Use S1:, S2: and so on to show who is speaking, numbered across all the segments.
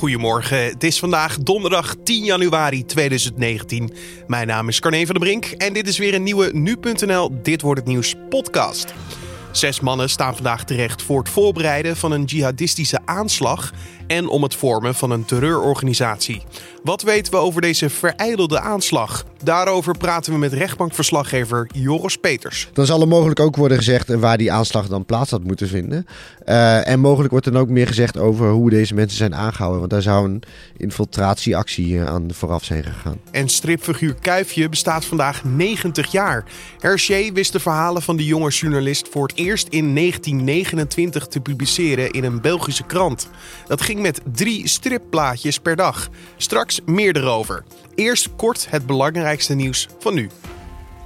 S1: Goedemorgen, het is vandaag donderdag 10 januari 2019. Mijn naam is Carne van der Brink en dit is weer een nieuwe Nu.nl Dit Wordt Het Nieuws podcast. Zes mannen staan vandaag terecht voor het voorbereiden van een jihadistische aanslag en om het vormen van een terreurorganisatie. Wat weten we over deze vereidelde aanslag? Daarover praten we met rechtbankverslaggever Joris Peters.
S2: Dan zal er mogelijk ook worden gezegd waar die aanslag dan plaats had moeten vinden. Uh, en mogelijk wordt er dan ook meer gezegd over hoe deze mensen zijn aangehouden. Want daar zou een infiltratieactie aan vooraf zijn gegaan.
S1: En stripfiguur Kuifje bestaat vandaag 90 jaar. Hergé wist de verhalen van de jonge journalist voor het eerst in 1929 te publiceren in een Belgische krant. Dat ging met drie stripplaatjes per dag. Straks meer erover. Eerst kort het belangrijkste nieuws van nu.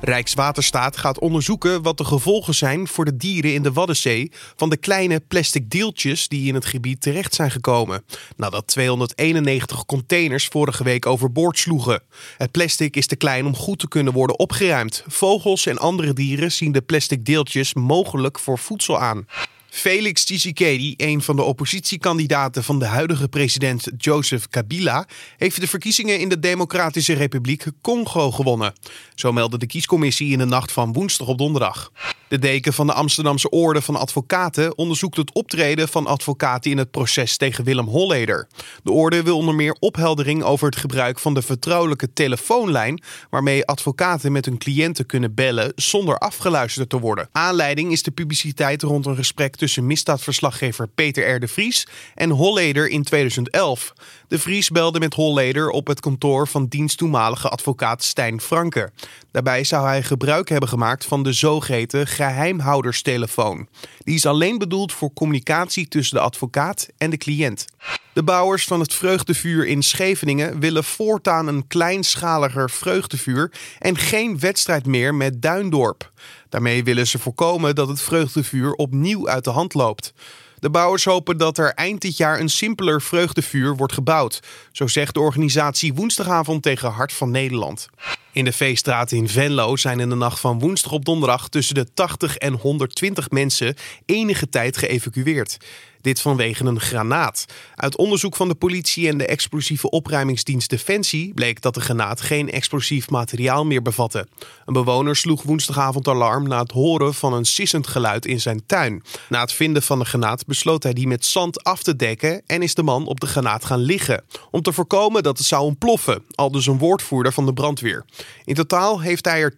S1: Rijkswaterstaat gaat onderzoeken wat de gevolgen zijn voor de dieren in de Waddenzee van de kleine plastic deeltjes die in het gebied terecht zijn gekomen. Nadat 291 containers vorige week overboord sloegen. Het plastic is te klein om goed te kunnen worden opgeruimd. Vogels en andere dieren zien de plastic deeltjes mogelijk voor voedsel aan. Felix Tshisekedi, een van de oppositiekandidaten van de huidige president Joseph Kabila, heeft de verkiezingen in de Democratische Republiek Congo gewonnen. Zo meldde de kiescommissie in de nacht van woensdag op donderdag. De deken van de Amsterdamse Orde van Advocaten onderzoekt het optreden van advocaten in het proces tegen Willem Holleder. De orde wil onder meer opheldering over het gebruik van de vertrouwelijke telefoonlijn waarmee advocaten met hun cliënten kunnen bellen zonder afgeluisterd te worden. Aanleiding is de publiciteit rond een gesprek tussen misdaadverslaggever Peter R. de Vries en Holleder in 2011. De Vries belde met Holleder op het kantoor van dienst toenmalige advocaat Stijn Franke. Daarbij zou hij gebruik hebben gemaakt van de zogeheten geheimhouderstelefoon. Die is alleen bedoeld voor communicatie tussen de advocaat en de cliënt. De bouwers van het vreugdevuur in Scheveningen willen voortaan een kleinschaliger vreugdevuur en geen wedstrijd meer met Duindorp. Daarmee willen ze voorkomen dat het vreugdevuur opnieuw uit de hand loopt. De bouwers hopen dat er eind dit jaar een simpeler vreugdevuur wordt gebouwd. Zo zegt de organisatie woensdagavond tegen Hart van Nederland. In de feeststraat in Venlo zijn in de nacht van woensdag op donderdag tussen de 80 en 120 mensen enige tijd geëvacueerd. Dit vanwege een granaat. Uit onderzoek van de politie en de explosieve opruimingsdienst Defensie bleek dat de granaat geen explosief materiaal meer bevatte. Een bewoner sloeg woensdagavond alarm na het horen van een sissend geluid in zijn tuin. Na het vinden van de granaat besloot hij die met zand af te dekken en is de man op de granaat gaan liggen. Om te voorkomen dat het zou ontploffen, al dus een woordvoerder van de brandweer. In totaal heeft hij er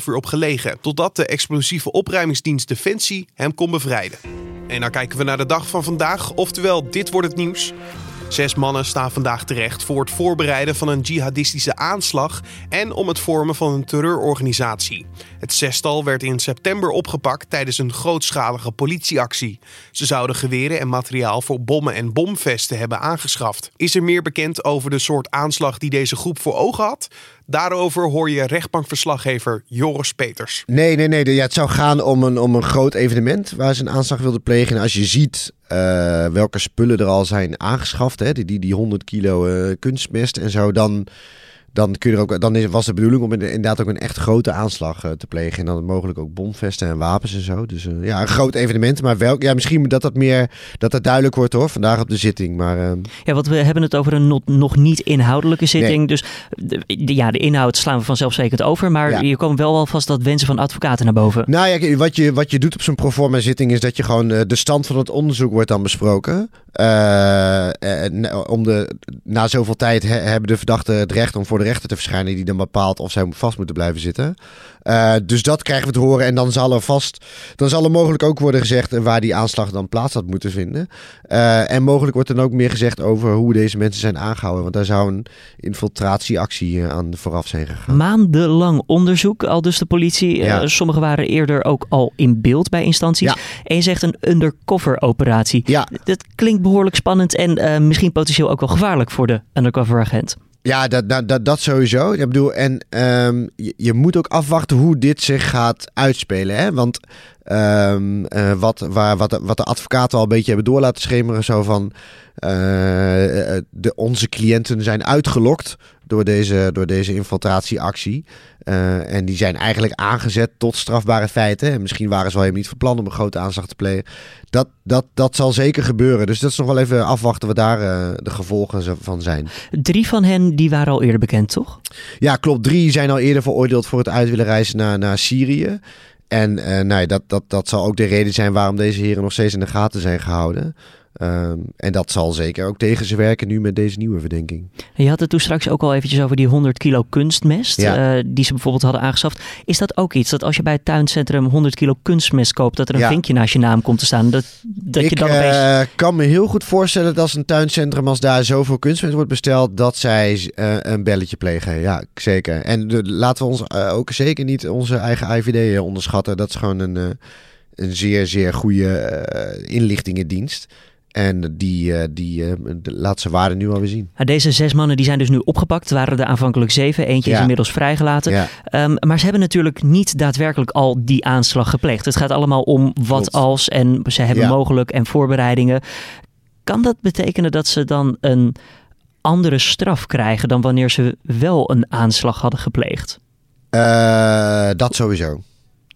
S1: 2,5 uur op gelegen, totdat de explosieve opruimingsdienst Defensie hem kon bevrijden. En dan kijken we naar de dag van vandaag, oftewel dit wordt het nieuws. Zes mannen staan vandaag terecht voor het voorbereiden van een jihadistische aanslag en om het vormen van een terreurorganisatie. Het zestal werd in september opgepakt tijdens een grootschalige politieactie. Ze zouden geweren en materiaal voor bommen en bomvesten hebben aangeschaft. Is er meer bekend over de soort aanslag die deze groep voor ogen had? Daarover hoor je rechtbankverslaggever Joris Peters.
S2: Nee, nee, nee. Ja, het zou gaan om een, om een groot evenement waar ze een aanslag wilden plegen. En als je ziet uh, welke spullen er al zijn aangeschaft, hè, die, die, die 100 kilo uh, kunstmest en zo, dan dan, kun je er ook, dan was de bedoeling om inderdaad ook een echt grote aanslag uh, te plegen. En dan mogelijk ook bomvesten en wapens en zo. Dus uh, ja, een groot evenement. Maar welk, ja, misschien dat dat meer dat dat duidelijk wordt hoor, vandaag op de zitting. Maar, uh...
S3: Ja, want we hebben het over een not, nog niet inhoudelijke zitting. Nee. Dus de, ja, de inhoud slaan we vanzelfsprekend over. Maar ja. je komt wel alvast dat wensen van advocaten naar boven.
S2: Nou ja, wat je, wat je doet op zo'n proforma zitting is dat je gewoon de stand van het onderzoek wordt dan besproken. Om de, na zoveel tijd he, hebben de verdachten het recht om voor de rechter te verschijnen die dan bepaalt of zij vast moeten blijven zitten. Uh, dus dat krijgen we te horen en dan zal er vast, dan zal er mogelijk ook worden gezegd waar die aanslag dan plaats had moeten vinden. En mogelijk wordt er dan ook meer gezegd over hoe deze mensen zijn aangehouden, want daar zou een infiltratieactie aan vooraf zijn gegaan.
S3: Maandenlang onderzoek, al dus de politie. Ja. Uh, sommigen waren eerder ook al in beeld bij instanties. Ja. En je zegt een undercover operatie.
S2: Ja.
S3: Dat klinkt behoorlijk spannend en misschien potentieel ook wel gevaarlijk voor de undercover agent.
S2: Ja, dat, dat, dat, sowieso. Ik bedoel, en um, je, je, moet ook afwachten hoe dit zich gaat uitspelen. Hè? Want um, uh, wat, waar, wat, wat de advocaten al een beetje hebben door laten schemeren, zo van. Uh, de, onze cliënten zijn uitgelokt door deze, door deze infiltratieactie. Uh, en die zijn eigenlijk aangezet tot strafbare feiten. En misschien waren ze wel helemaal niet van plan om een grote aanslag te plegen. Dat, dat, dat zal zeker gebeuren. Dus dat is nog wel even afwachten wat daar uh, de gevolgen van zijn.
S3: Drie van hen die waren al eerder bekend, toch?
S2: Ja, klopt. Drie zijn al eerder veroordeeld voor het uit willen reizen naar, naar Syrië. En uh, nou, dat, dat, dat zal ook de reden zijn waarom deze heren nog steeds in de gaten zijn gehouden. Um, en dat zal zeker ook tegen ze werken nu met deze nieuwe verdenking.
S3: Je had het toen straks ook al eventjes over die 100 kilo kunstmest ja. uh, die ze bijvoorbeeld hadden aangeschaft. Is dat ook iets dat als je bij het tuincentrum 100 kilo kunstmest koopt, dat er een ja. vinkje naast je naam komt te staan? Dat, dat
S2: ik
S3: je dan
S2: opeens... uh, kan me heel goed voorstellen dat als een tuincentrum, als daar zoveel kunstmest wordt besteld, dat zij uh, een belletje plegen. Ja, zeker. En de, laten we ons ook zeker niet onze eigen IVD onderschatten. Dat is gewoon een, een zeer, zeer goede inlichtingendienst. En die, uh, die uh, laat ze waarde nu alweer zien.
S3: Deze zes mannen die zijn dus nu opgepakt. waren er aanvankelijk zeven. Eentje ja. is inmiddels vrijgelaten. Ja. Um, maar ze hebben natuurlijk niet daadwerkelijk al die aanslag gepleegd. Het gaat allemaal om wat als en ze hebben ja. mogelijk en voorbereidingen. Kan dat betekenen dat ze dan een andere straf krijgen dan wanneer ze wel een aanslag hadden gepleegd?
S2: Uh, dat sowieso.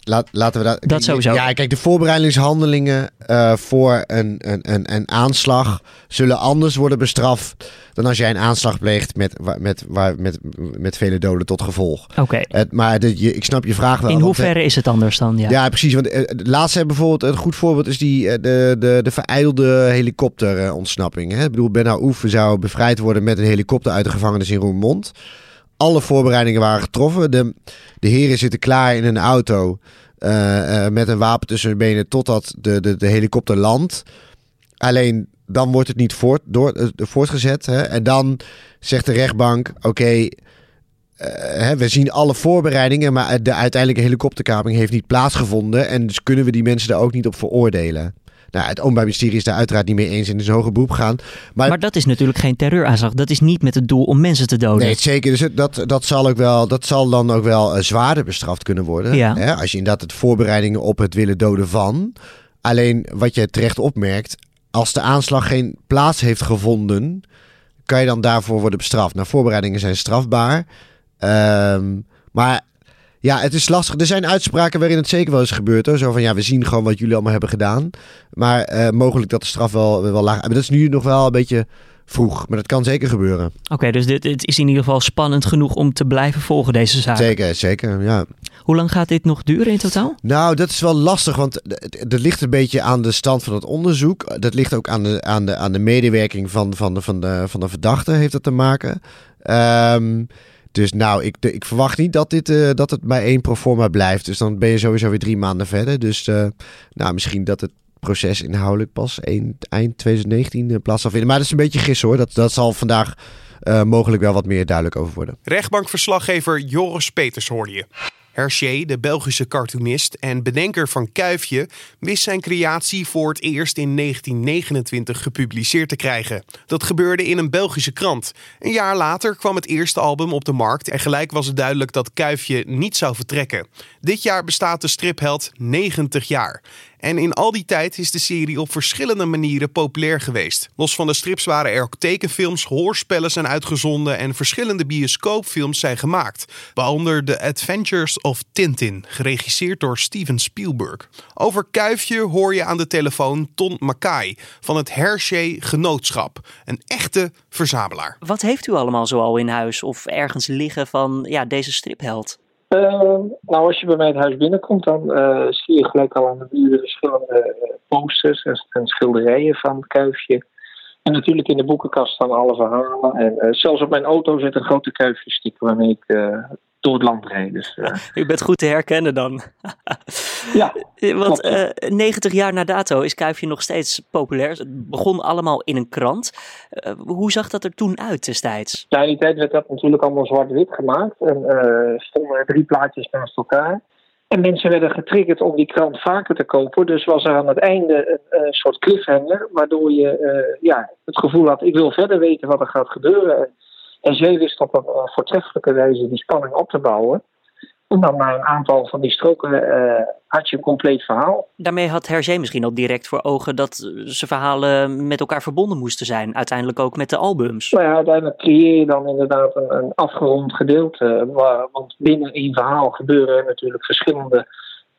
S2: Laat, laten we dat.
S3: Dat sowieso.
S2: Ja, kijk, de voorbereidingshandelingen uh, voor een, een, een, een aanslag zullen anders worden bestraft dan als jij een aanslag pleegt met, met, met, met, met vele doden tot gevolg.
S3: Oké. Okay.
S2: Maar de, je, ik snap je vraag wel.
S3: In hoeverre is het anders dan? Ja,
S2: ja precies. Want uh, laatste bijvoorbeeld, een goed voorbeeld is die, uh, de, de, de verijdelde helikopterontsnapping. Hè? Ik bedoel, Ben Oefen zou bevrijd worden met een helikopter uit de gevangenis in Roermond alle voorbereidingen waren getroffen. De, de heren zitten klaar in een auto uh, uh, met een wapen tussen hun benen totdat de, de, de helikopter landt. Alleen dan wordt het niet voort, door, uh, voortgezet. Hè? En dan zegt de rechtbank: oké, we zien alle voorbereidingen, maar de uiteindelijke helikopterkaping heeft niet plaatsgevonden. En dus kunnen we die mensen daar ook niet op veroordelen. Nou, het Openbaar Ministerie is daar uiteraard niet mee eens in is hoger beroep gaan. Maar,
S3: maar dat is natuurlijk geen terreuraanslag. Dat is niet met het doel om mensen te doden.
S2: Nee, zeker. Dus dat, dat, zal, ook wel, dat zal dan ook wel uh, zwaarder bestraft kunnen worden.
S3: Ja.
S2: Hè? Als je inderdaad het voorbereidingen op het willen doden van. Alleen wat je terecht opmerkt, als de aanslag geen plaats heeft gevonden, kan je dan daarvoor worden bestraft. Nou, voorbereidingen zijn strafbaar. Um, maar ja, het is lastig. Er zijn uitspraken waarin het zeker wel is gebeurd. Hoor. Zo van ja, we zien gewoon wat jullie allemaal hebben gedaan. Maar uh, mogelijk dat de straf wel, wel laag. Maar dat is nu nog wel een beetje vroeg. Maar dat kan zeker gebeuren.
S3: Oké, okay, dus dit, het is in ieder geval spannend genoeg om te blijven volgen deze zaak.
S2: Zeker, zeker. Ja.
S3: Hoe lang gaat dit nog duren in totaal?
S2: Nou, dat is wel lastig, want dat ligt een beetje aan de stand van het onderzoek. Dat ligt ook aan de, aan de, aan de medewerking van, van, de, van, de, van de verdachte, heeft dat te maken. Um, dus nou, ik, ik verwacht niet dat, dit, uh, dat het bij één proforma blijft. Dus dan ben je sowieso weer drie maanden verder. Dus uh, nou, misschien dat het proces inhoudelijk pas eind, eind 2019 plaats zal vinden. Maar dat is een beetje gissen hoor. Dat, dat zal vandaag mogelijk wel wat meer duidelijk over worden.
S1: Rechtbankverslaggever Joris Peters hoorde je. Hergé, de Belgische cartoonist en bedenker van Kuifje, wist zijn creatie voor het eerst in 1929 gepubliceerd te krijgen. Dat gebeurde in een Belgische krant. Een jaar later kwam het eerste album op de markt en gelijk was het duidelijk dat Kuifje niet zou vertrekken. Dit jaar bestaat de stripheld 90 jaar. En in al die tijd is de serie op verschillende manieren populair geweest. Los van de strips waren er ook tekenfilms, hoorspellen zijn uitgezonden en verschillende bioscoopfilms zijn gemaakt. Waaronder The Adventures of Tintin, geregisseerd door Steven Spielberg. Over Kuifje hoor je aan de telefoon Ton Mackay van het Hershey Genootschap. Een echte verzamelaar.
S3: Wat heeft u allemaal zoal in huis of ergens liggen van ja, deze stripheld?
S4: Uh, nou, als je bij mij het huis binnenkomt, dan uh, zie je gelijk al aan de muren verschillende uh, posters en, schilderijen van het kuifje. En natuurlijk in de boekenkast staan alle verhalen. En zelfs op mijn auto zit een grote kuifje waarmee ik door het land rijden. Dus, uh...
S3: U bent goed te herkennen dan.
S4: ja.
S3: Want uh, 90 jaar na dato is Kuifje nog steeds populair. Het begon allemaal in een krant. Uh, hoe zag dat er toen uit destijds?
S4: Ja, in die tijd werd dat natuurlijk allemaal zwart-wit gemaakt. En stonden drie plaatjes naast elkaar. En mensen werden getriggerd om die krant vaker te kopen. Dus was er aan het einde een, soort cliffhanger. Waardoor je ja, het gevoel had, ik wil verder weten wat er gaat gebeuren. En zij wist op een voortreffelijke wijze die spanning op te bouwen. En dan na een aantal van die stroken uh, had je een compleet verhaal.
S3: Daarmee had Hergé misschien al direct voor ogen dat ze verhalen met elkaar verbonden moesten zijn. Uiteindelijk ook met de albums.
S4: Nou ja, uiteindelijk creëer je dan inderdaad een, een afgerond gedeelte. Waar, want binnen één verhaal gebeuren natuurlijk verschillende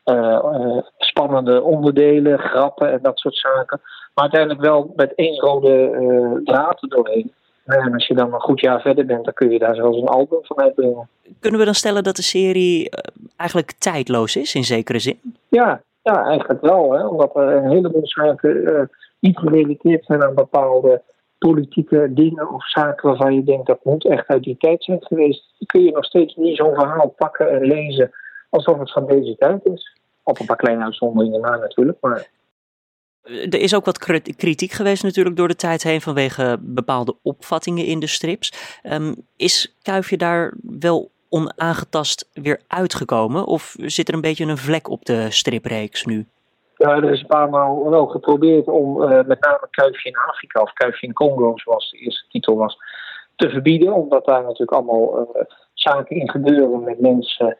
S4: uh, spannende onderdelen, grappen en dat soort zaken. Maar uiteindelijk wel met één rode draad er doorheen. En als je dan een goed jaar verder bent, dan kun je daar zelfs een album van uitbrengen.
S3: Kunnen we dan stellen dat de serie eh, eigenlijk tijdloos is, in zekere zin?
S4: Ja, ja eigenlijk wel. Hè? Omdat er een heleboel zaken uh, niet gerelateerd zijn aan bepaalde politieke dingen of zaken waarvan je denkt dat moet echt uit die tijd zijn geweest. Kun je nog steeds niet zo'n verhaal pakken en lezen alsof het van deze tijd is. Op een paar kleine uitzonderingen na natuurlijk, maar
S3: er is ook wat kritiek geweest natuurlijk door de tijd heen vanwege bepaalde opvattingen in de strips. Um, is Kuifje daar wel onaangetast weer uitgekomen? Of zit er een beetje een vlek op de stripreeks nu?
S4: Ja, er is een paar maal wel geprobeerd om uh, met name Kuifje in Afrika of Kuifje in Congo, zoals de eerste titel was, te verbieden. Omdat daar natuurlijk allemaal uh, zaken in gebeuren met mensen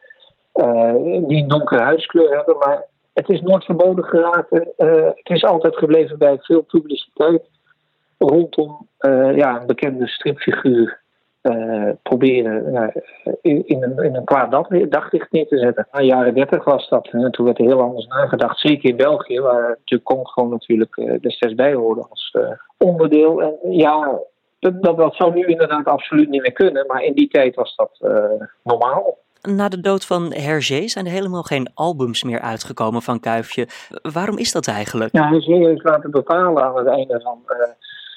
S4: die een donkere huidskleur hebben. Maar het is nooit verboden geraakt. Uh, het is altijd gebleven bij veel publiciteit rondom uh, ja, een bekende stripfiguur. Uh, proberen in, in, een, in een kwaad daglicht neer te zetten. Na jaren 30 was dat. En toen werd er heel anders nagedacht. Zeker in België, waar natuurlijk Congo natuurlijk destijds bij hoorde als onderdeel. En ja, dat, dat, dat zou nu inderdaad absoluut niet meer kunnen. Maar in die tijd was dat normaal.
S3: Na de dood van Hergé zijn er helemaal geen albums meer uitgekomen van Kuifje. Waarom is dat eigenlijk?
S4: Ja, Hergé heeft laten bepalen aan het einde van uh,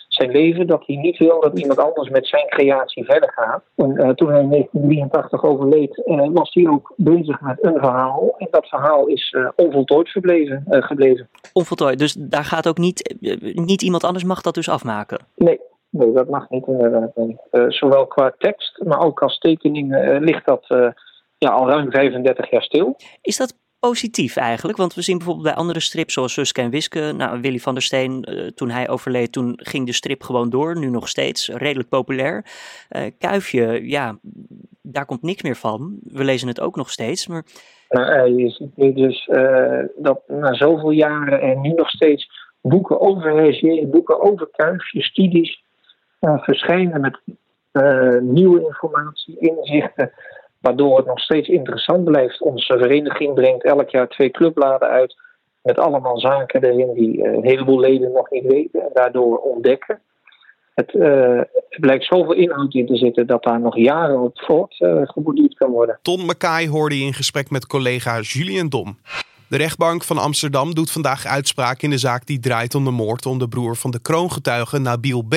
S4: zijn leven dat hij niet wil dat iemand anders met zijn creatie verder gaat. En uh, toen hij in 1983 overleed, uh, was hij ook bezig met een verhaal. En dat verhaal is onvoltooid verbleven, gebleven.
S3: Onvoltooid, dus daar gaat ook niet, niet iemand anders mag dat dus afmaken?
S4: Nee, Nee, dat mag niet inderdaad. zowel qua tekst, maar ook als tekening ligt dat ja, al ruim 35 jaar stil.
S3: Is dat positief eigenlijk? Want we zien bijvoorbeeld bij andere strips zoals Suske en Wiske. Nou, Willy van der Steen, uh, toen hij overleed, toen ging de strip gewoon door. Nu nog steeds redelijk populair. Uh, Kuifje, ja, daar komt niks meer van. We lezen het ook nog steeds, maar...
S4: Nou, je ziet nu dus uh, dat na zoveel jaren en nu nog steeds boeken over Hergé, boeken over Kuifje, studies verschijnen met nieuwe informatie, inzichten Waardoor het nog steeds interessant blijft. Onze vereniging brengt elk jaar twee clubbladen uit. Met allemaal zaken erin die eh, een heleboel leden nog niet weten. En daardoor ontdekken. Het, uh, blijkt zoveel inhoud in te zitten dat daar nog jaren op voort uh, kan worden.
S1: Ton Mackay hoorde in gesprek met collega Julien Dom. De rechtbank van Amsterdam doet vandaag uitspraak in de zaak die draait om de moord om de broer van de kroongetuige Nabil B.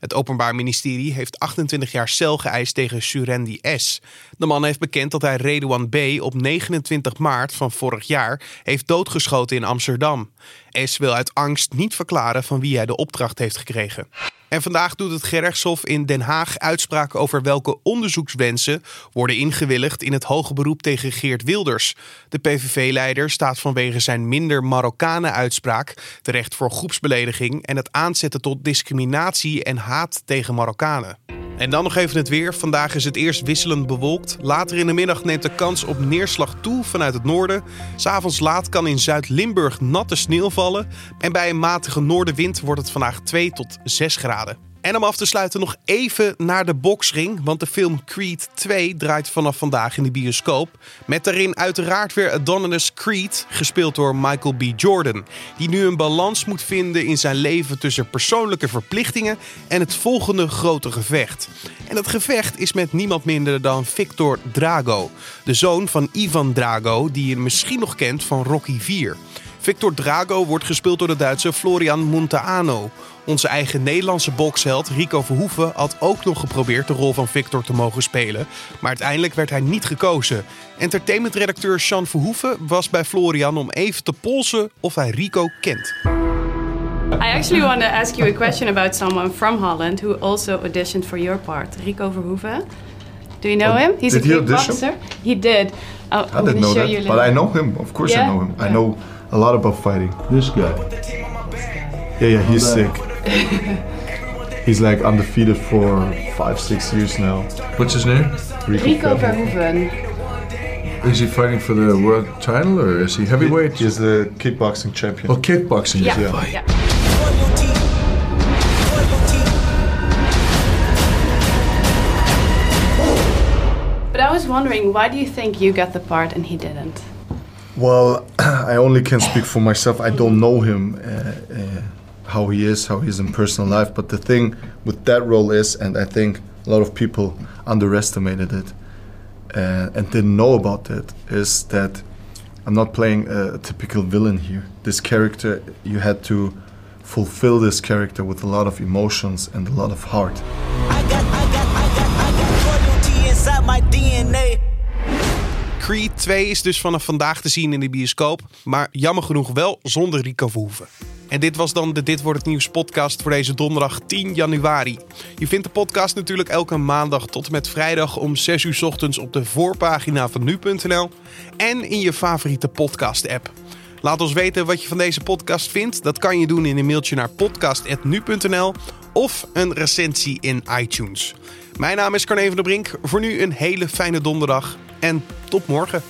S1: Het Openbaar Ministerie heeft 28 jaar cel geëist tegen Surendi S. De man heeft bekend dat hij Redouan B. op 29 maart van vorig jaar heeft doodgeschoten in Amsterdam. S wil uit angst niet verklaren van wie hij de opdracht heeft gekregen. En vandaag doet het gerechtshof in Den Haag uitspraken over welke onderzoekswensen worden ingewilligd in het hoge beroep tegen Geert Wilders. De PVV-leider staat vanwege zijn minder Marokkanen-uitspraak terecht voor groepsbelediging en het aanzetten tot discriminatie en haat tegen Marokkanen. En dan nog even het weer. Vandaag is het eerst wisselend bewolkt. Later in de middag neemt de kans op neerslag toe vanuit het noorden. S'avonds laat kan in Zuid-Limburg natte sneeuw vallen. En bij een matige noordenwind wordt het vandaag 2 tot 6 graden. En om af te sluiten nog even naar de boxring. Want de film Creed 2 draait vanaf vandaag in de bioscoop. Met daarin uiteraard weer Adonis Creed, gespeeld door Michael B. Jordan. Die nu een balans moet vinden in zijn leven tussen persoonlijke verplichtingen en het volgende grote gevecht. En dat gevecht is met niemand minder dan Victor Drago. De zoon van Ivan Drago, die je misschien nog kent van Rocky 4. Victor Drago wordt gespeeld door de Duitse Florian Monteano. Onze eigen Nederlandse boksheld Rico Verhoeven had ook nog geprobeerd de rol van Victor te mogen spelen, maar uiteindelijk werd hij niet gekozen. Entertainmentredacteur Sean Verhoeven was bij Florian om even te polsen of hij Rico kent.
S5: I actually want to ask you a question about someone from Holland who also auditioned for your part, Rico Verhoeven. Do you know him?
S6: He's did a.
S5: He, he did.
S6: Oh, I didn't know that, but I know him. Of course, yeah? I know him. I know a lot about fighting.
S7: This guy.
S6: Yeah, yeah, he's sick. He's like undefeated for five, six years now.
S7: What's his name?
S5: Rico, Rico Verhoeven.
S6: Is he fighting for the world title or is he heavyweight?
S7: He's the kickboxing champion.
S6: Oh, kickboxing.
S5: Yeah.
S6: yeah.
S5: yeah. But I was wondering, why do you think you got the part and he didn't?
S6: Well, I only can speak for myself. I don't know him, uh, uh, how he is, how he is in personal life. But the thing with that role is, and I think a lot of people underestimated it uh, and didn't know about it, is that I'm not playing a, typical villain here. This character, you had to fulfill this character with a lot of emotions and a lot of heart. I got, I got, I got,
S1: Creed 2 is dus vanaf vandaag te zien in de bioscoop, maar jammer genoeg wel zonder Rico Verhoeven. En dit was dan de Dit Wordt Het Nieuws podcast voor deze donderdag 10 januari. Je vindt de podcast natuurlijk elke maandag tot en met vrijdag om 6 uur ochtends op de voorpagina van nu.nl en in je favoriete podcast app. Laat ons weten wat je van deze podcast vindt. Dat kan je doen in een mailtje naar podcast.nu.nl of een recensie in iTunes. Mijn naam is Carne van der Brink. Voor nu een hele fijne donderdag en tot morgen.